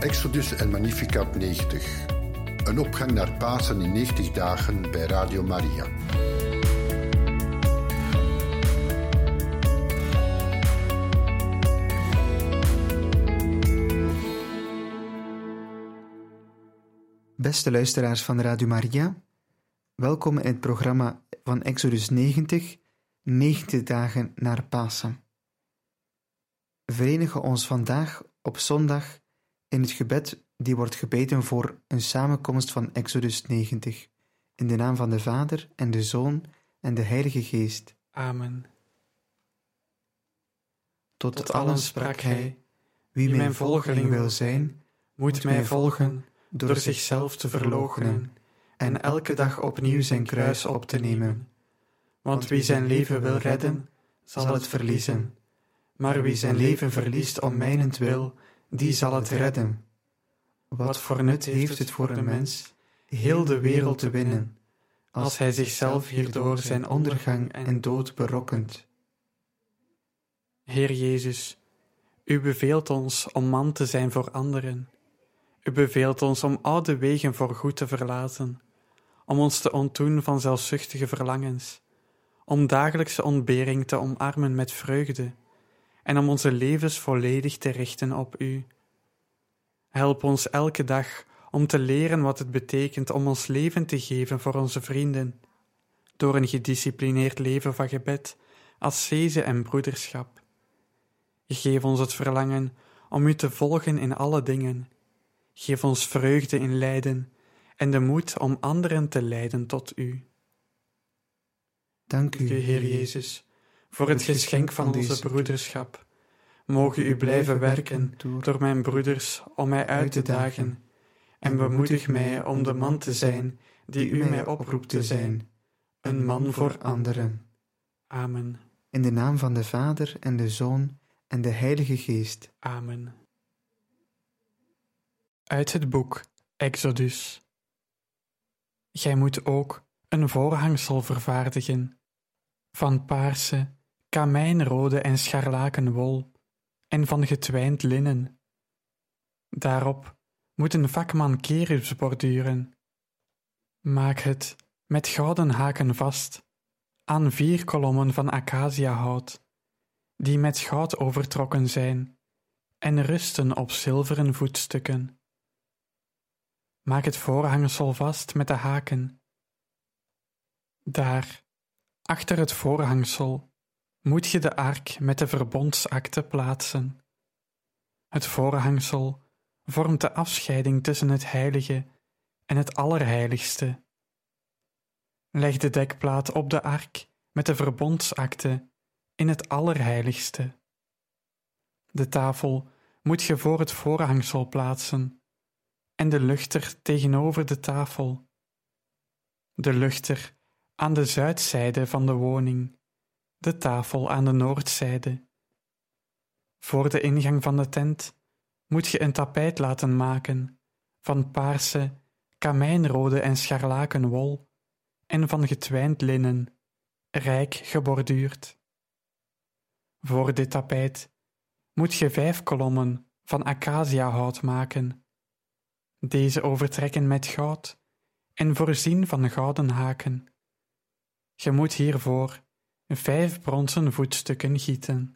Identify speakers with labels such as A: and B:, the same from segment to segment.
A: Exodus en Magnificat 90. Een opgang naar Pasen in 90 dagen bij Radio Maria.
B: Beste luisteraars van Radio Maria, welkom in het programma van Exodus 90, 90 dagen naar Pasen. Verenigen ons vandaag op zondag in het gebed die wordt gebeden voor een samenkomst van Exodus 90, in de naam van de Vader en de Zoon en de Heilige Geest.
C: Amen.
B: Tot,
C: Tot
B: allen sprak hij, wie mijn volgeling wil zijn,
C: moet mij volgen door zichzelf te verloochenen en elke dag opnieuw zijn kruis op te nemen. Want wie zijn leven wil redden, zal het verliezen. Maar wie zijn leven verliest om mijnentwil, die zal het redden. Wat voor nut heeft het voor de mens heel de wereld te winnen, als hij zichzelf hierdoor zijn ondergang en dood berokkent? Heer Jezus, u beveelt ons om man te zijn voor anderen. U beveelt ons om oude wegen voor goed te verlaten, om ons te ontdoen van zelfzuchtige verlangens, om dagelijkse ontbering te omarmen met vreugde en om onze levens volledig te richten op U. Help ons elke dag om te leren wat het betekent om ons leven te geven voor onze vrienden, door een gedisciplineerd leven van gebed, ascese en broederschap. Geef ons het verlangen om U te volgen in alle dingen. Geef ons vreugde in lijden en de moed om anderen te leiden tot U.
B: Dank u,
C: Heer Jezus, voor het geschenk van onze broederschap. Mogen U blijven werken door mijn broeders om mij uit te dagen, en bemoedig mij om de man te zijn die U mij oproept te zijn, een man voor anderen. Amen.
B: In de naam van de Vader en de Zoon en de Heilige Geest.
C: Amen. Uit het boek Exodus. Gij moet ook een voorhangsel vervaardigen van paarse, kamijnrode en scharlaken wol en van getwijnd linnen. Daarop moet een vakman kerubs borduren. Maak het met gouden haken vast aan vier kolommen van acaciahout, die met goud overtrokken zijn en rusten op zilveren voetstukken. Maak het voorhangsel vast met de haken. Daar, achter het voorhangsel, moet je de ark met de verbondsakte plaatsen. Het voorhangsel vormt de afscheiding tussen het heilige en het allerheiligste. Leg de dekplaat op de ark met de verbondsakte in het allerheiligste. De tafel moet je voor het voorhangsel plaatsen en de luchter tegenover de tafel. De luchter aan de zuidzijde van de woning, de tafel aan de noordzijde. Voor de ingang van de tent moet je een tapijt laten maken van paarse, kamijnrode en scharlaken wol en van getwijnd linnen, rijk geborduurd. Voor dit tapijt moet je vijf kolommen van acaciahout maken. Deze overtrekken met goud en voorzien van gouden haken. Je moet hiervoor vijf bronzen voetstukken gieten.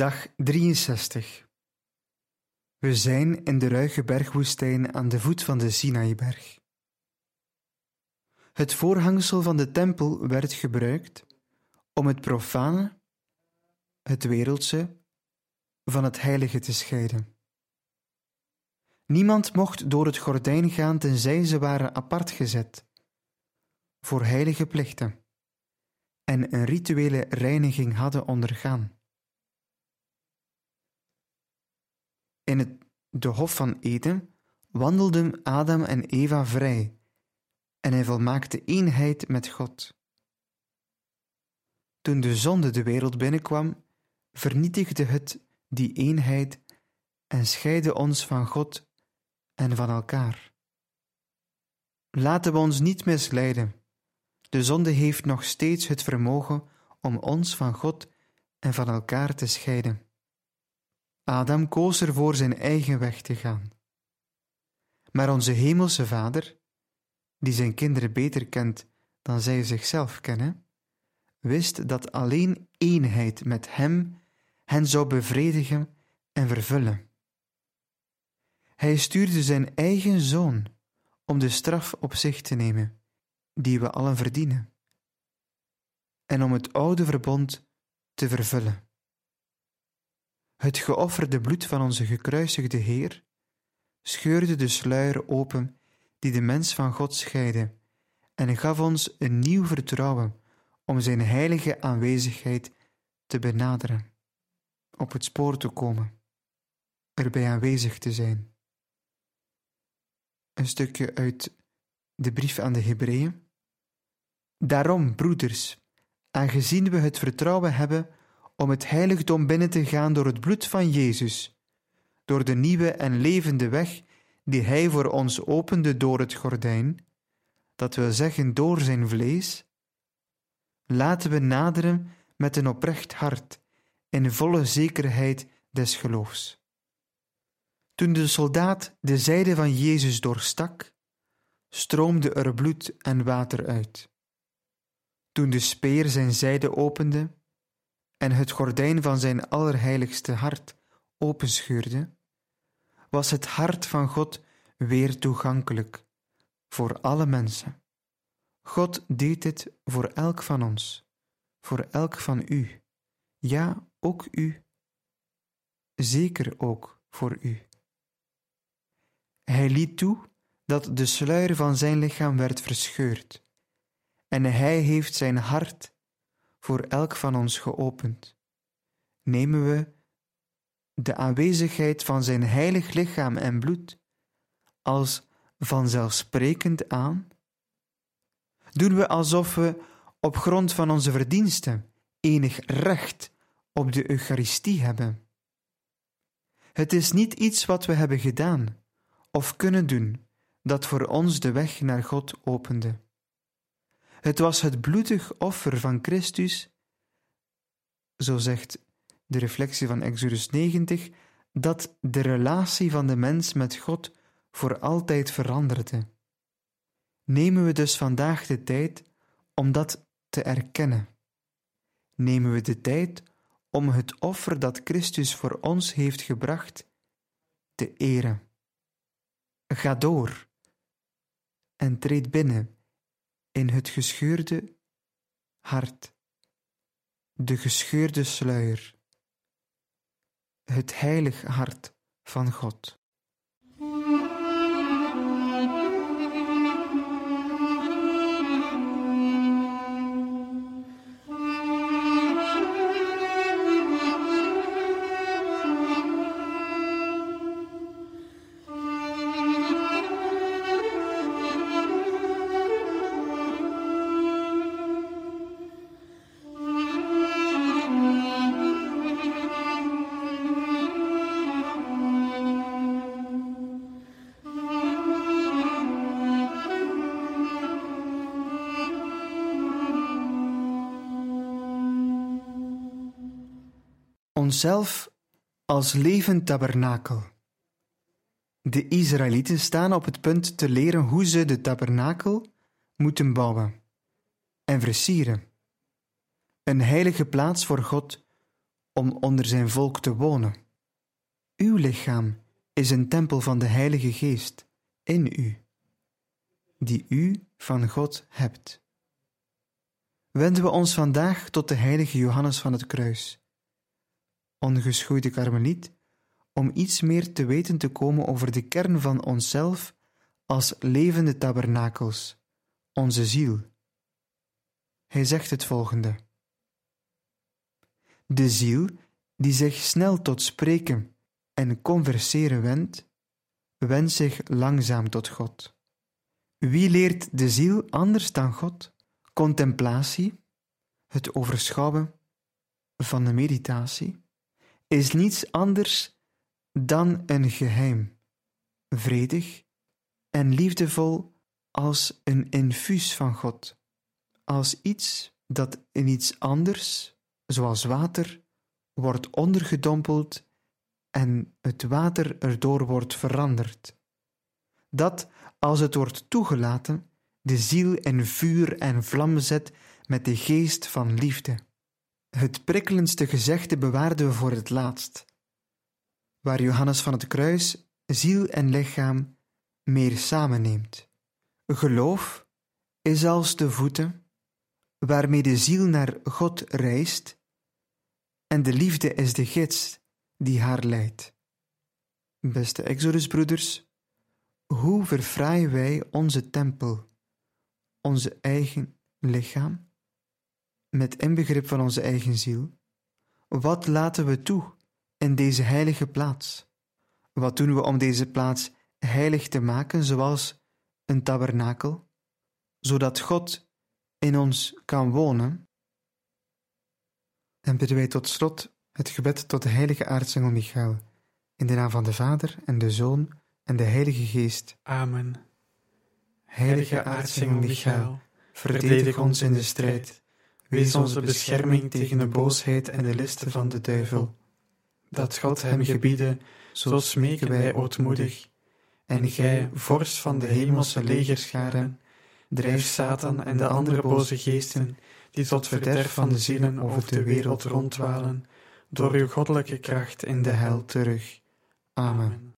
B: Dag 63 We zijn in de ruige bergwoestijn aan de voet van de Sinaiberg. Het voorhangsel van de tempel werd gebruikt om het profane, het wereldse, van het heilige te scheiden. Niemand mocht door het gordijn gaan tenzij ze waren apart gezet, voor heilige plichten, en een rituele reiniging hadden ondergaan. In het de Hof van Eden, wandelden Adam en Eva vrij en hij volmaakte eenheid met God. Toen de zonde de wereld binnenkwam, vernietigde het die eenheid en scheidde ons van God en van elkaar. Laten we ons niet misleiden. De zonde heeft nog steeds het vermogen om ons van God en van elkaar te scheiden. Adam koos ervoor zijn eigen weg te gaan. Maar onze Hemelse Vader, die zijn kinderen beter kent dan zij zichzelf kennen, wist dat alleen eenheid met Hem hen zou bevredigen en vervullen. Hij stuurde zijn eigen zoon om de straf op zich te nemen, die we allen verdienen, en om het oude verbond te vervullen. Het geofferde bloed van onze gekruisigde Heer scheurde de sluier open die de mens van God scheidde en gaf ons een nieuw vertrouwen om Zijn heilige aanwezigheid te benaderen, op het spoor te komen, erbij aanwezig te zijn. Een stukje uit de brief aan de Hebreeën. Daarom, broeders, aangezien we het vertrouwen hebben om het heiligdom binnen te gaan door het bloed van Jezus, door de nieuwe en levende weg die Hij voor ons opende door het gordijn, dat wil zeggen door zijn vlees, laten we naderen met een oprecht hart, in volle zekerheid des geloofs. Toen de soldaat de zijde van Jezus doorstak, stroomde er bloed en water uit. Toen de speer zijn zijde opende en het gordijn van zijn allerheiligste hart openscheurde, was het hart van God weer toegankelijk voor alle mensen. God deed dit voor elk van ons, voor elk van u, ja, ook u, zeker ook voor u. Hij liet toe dat de sluier van zijn lichaam werd verscheurd, en hij heeft zijn hart voor elk van ons geopend. Nemen we de aanwezigheid van zijn heilig lichaam en bloed als vanzelfsprekend aan? Doen we alsof we op grond van onze verdiensten enig recht op de Eucharistie hebben? Het is niet iets wat we hebben gedaan of kunnen doen dat voor ons de weg naar God opende. Het was het bloedig offer van Christus, zo zegt de reflectie van Exodus 90, dat de relatie van de mens met God voor altijd veranderde. Nemen we dus vandaag de tijd om dat te erkennen. Nemen we de tijd om het offer dat Christus voor ons heeft gebracht te eren. Ga door en treed binnen in het gescheurde hart, de gescheurde sluier, het heilig hart van God. Onszelf als levend tabernakel. De Israëlieten staan op het punt te leren hoe ze de tabernakel moeten bouwen en versieren. Een heilige plaats voor God om onder zijn volk te wonen. Uw lichaam is een tempel van de Heilige Geest in u, die u van God hebt. Wenden we ons vandaag tot de heilige Johannes van het Kruis ongeschoeide karmeliet, om iets meer te weten te komen over de kern van onszelf als levende tabernakels, onze ziel. Hij zegt het volgende: De ziel, die zich snel tot spreken en converseren wendt, wendt zich langzaam tot God. Wie leert de ziel anders dan God? Contemplatie, het overschouwen van de meditatie, is niets anders dan een geheim, vredig en liefdevol als een infuus van God, als iets dat in iets anders, zoals water, wordt ondergedompeld en het water erdoor wordt veranderd. Dat, als het wordt toegelaten, de ziel in vuur en vlam zet met de geest van liefde. Het prikkelendste gezegde bewaarden we voor het laatst, waar Johannes van het Kruis ziel en lichaam meer samenneemt. Geloof is als de voeten waarmee de ziel naar God reist, en de liefde is de gids die haar leidt. Beste Exodusbroeders, hoe verfraaien wij onze tempel, onze eigen lichaam, met inbegrip van onze eigen ziel? Wat laten we toe in deze heilige plaats? Wat doen we om deze plaats heilig te maken, zoals een tabernakel, zodat God in ons kan wonen? En bidden wij tot slot het gebed tot de heilige aartsengel Michael, in de naam van de Vader en de Zoon en de Heilige Geest.
C: Amen. Heilige aartsengel Michael, verdedig ons in de strijd. Wees onze bescherming tegen de boosheid en de listen van de duivel. Dat God hem gebieden, zo smeken wij ootmoedig. En gij, vorst van de hemelse legerscharen, drijf Satan en de andere boze geesten, die tot verderf van de zielen over de wereld rondwalen, door uw goddelijke kracht in de hel terug. Amen.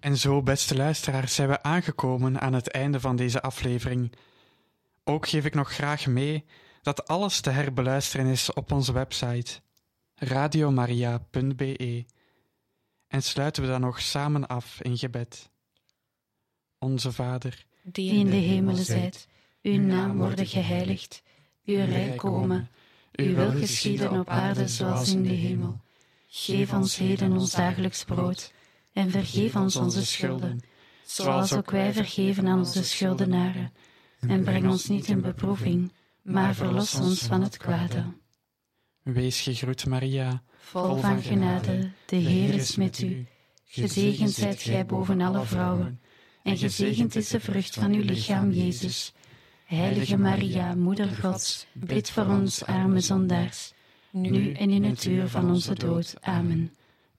C: En zo, beste luisteraars, zijn we aangekomen aan het einde van deze aflevering. Ook geef ik nog graag mee dat alles te herbeluisteren is op onze website radiomaria.be. En sluiten we dan nog samen af in gebed. Onze Vader,
D: die in de hemelen zijt, uw naam worden geheiligd, uw rijk komen, uw wil geschieden op aarde zoals in de hemel. Geef ons heden ons dagelijks brood en vergeef ons onze schulden, zoals ook wij vergeven aan onze schuldenaren. En breng ons niet in beproeving, maar verlos ons van het kwade.
C: Wees gegroet, Maria,
D: vol van genade, de Heer is met u. Gezegend zijt gij boven alle vrouwen, en gezegend is de vrucht van uw lichaam, Jezus. Heilige Maria, Moeder Gods, bid voor ons arme zondaars, nu en in het uur van onze dood. Amen.